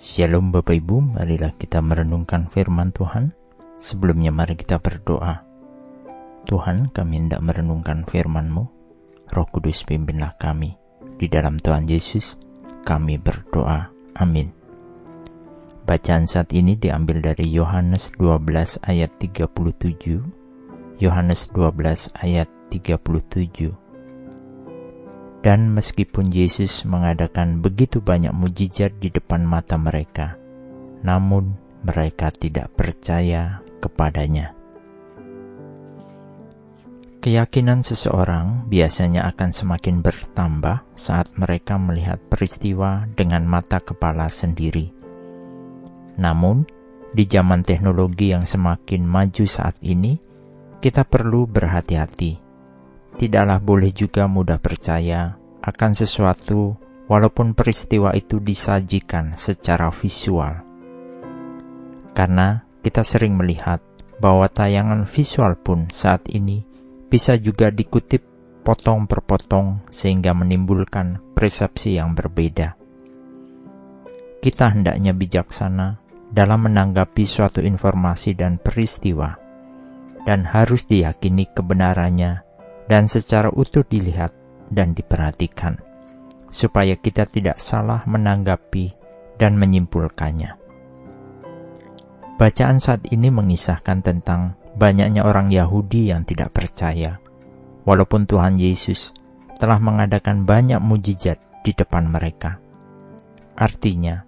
Shalom Bapak Ibu, marilah kita merenungkan firman Tuhan. Sebelumnya mari kita berdoa. Tuhan, kami hendak merenungkan firman-Mu. Roh Kudus pimpinlah kami. Di dalam Tuhan Yesus, kami berdoa. Amin. Bacaan saat ini diambil dari Yohanes 12 ayat 37. Yohanes 12 ayat 37. Dan meskipun Yesus mengadakan begitu banyak mujizat di depan mata mereka, namun mereka tidak percaya kepadanya. Keyakinan seseorang biasanya akan semakin bertambah saat mereka melihat peristiwa dengan mata kepala sendiri. Namun, di zaman teknologi yang semakin maju saat ini, kita perlu berhati-hati tidaklah boleh juga mudah percaya akan sesuatu walaupun peristiwa itu disajikan secara visual. Karena kita sering melihat bahwa tayangan visual pun saat ini bisa juga dikutip potong per potong sehingga menimbulkan persepsi yang berbeda. Kita hendaknya bijaksana dalam menanggapi suatu informasi dan peristiwa, dan harus diyakini kebenarannya dan secara utuh dilihat dan diperhatikan, supaya kita tidak salah menanggapi dan menyimpulkannya. Bacaan saat ini mengisahkan tentang banyaknya orang Yahudi yang tidak percaya, walaupun Tuhan Yesus telah mengadakan banyak mujizat di depan mereka. Artinya,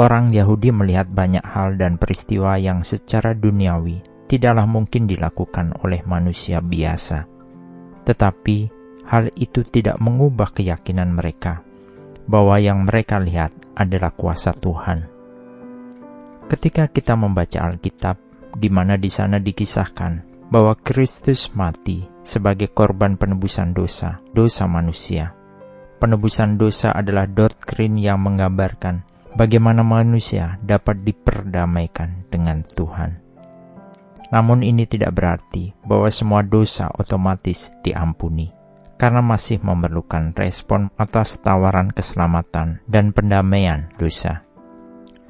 orang Yahudi melihat banyak hal dan peristiwa yang secara duniawi tidaklah mungkin dilakukan oleh manusia biasa tetapi hal itu tidak mengubah keyakinan mereka bahwa yang mereka lihat adalah kuasa Tuhan. Ketika kita membaca Alkitab, di mana di sana dikisahkan bahwa Kristus mati sebagai korban penebusan dosa, dosa manusia. Penebusan dosa adalah doktrin yang menggambarkan bagaimana manusia dapat diperdamaikan dengan Tuhan. Namun ini tidak berarti bahwa semua dosa otomatis diampuni, karena masih memerlukan respon atas tawaran keselamatan dan pendamaian dosa,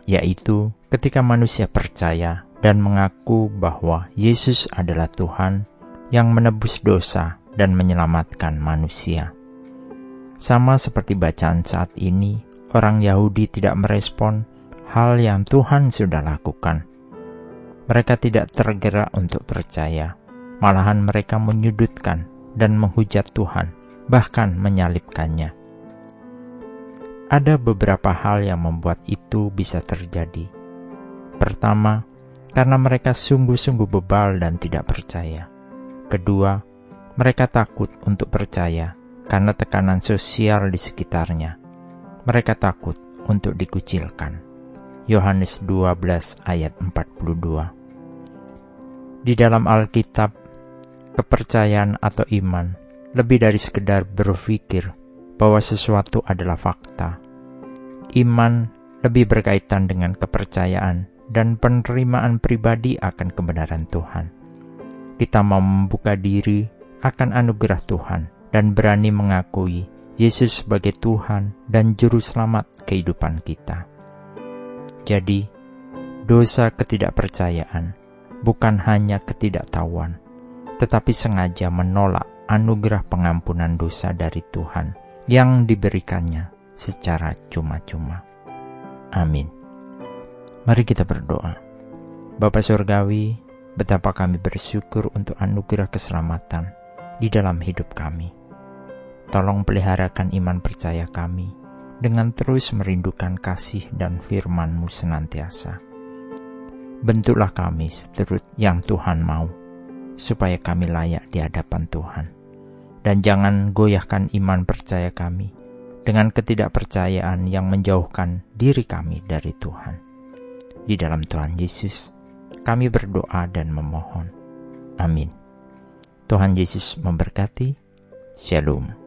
yaitu ketika manusia percaya dan mengaku bahwa Yesus adalah Tuhan yang menebus dosa dan menyelamatkan manusia. Sama seperti bacaan saat ini, orang Yahudi tidak merespon hal yang Tuhan sudah lakukan mereka tidak tergerak untuk percaya, malahan mereka menyudutkan dan menghujat Tuhan, bahkan menyalibkannya. Ada beberapa hal yang membuat itu bisa terjadi. Pertama, karena mereka sungguh-sungguh bebal dan tidak percaya. Kedua, mereka takut untuk percaya karena tekanan sosial di sekitarnya. Mereka takut untuk dikucilkan. Yohanes 12 ayat 42 di dalam Alkitab, kepercayaan atau iman lebih dari sekedar berpikir bahwa sesuatu adalah fakta. Iman lebih berkaitan dengan kepercayaan dan penerimaan pribadi akan kebenaran Tuhan. Kita mau membuka diri akan anugerah Tuhan dan berani mengakui Yesus sebagai Tuhan dan Juru Selamat kehidupan kita. Jadi, dosa ketidakpercayaan bukan hanya ketidaktahuan, tetapi sengaja menolak anugerah pengampunan dosa dari Tuhan yang diberikannya secara cuma-cuma. Amin. Mari kita berdoa. Bapa Surgawi, betapa kami bersyukur untuk anugerah keselamatan di dalam hidup kami. Tolong peliharakan iman percaya kami dengan terus merindukan kasih dan firman-Mu senantiasa bentuklah kami seturut yang Tuhan mau, supaya kami layak di hadapan Tuhan. Dan jangan goyahkan iman percaya kami dengan ketidakpercayaan yang menjauhkan diri kami dari Tuhan. Di dalam Tuhan Yesus, kami berdoa dan memohon. Amin. Tuhan Yesus memberkati. Shalom.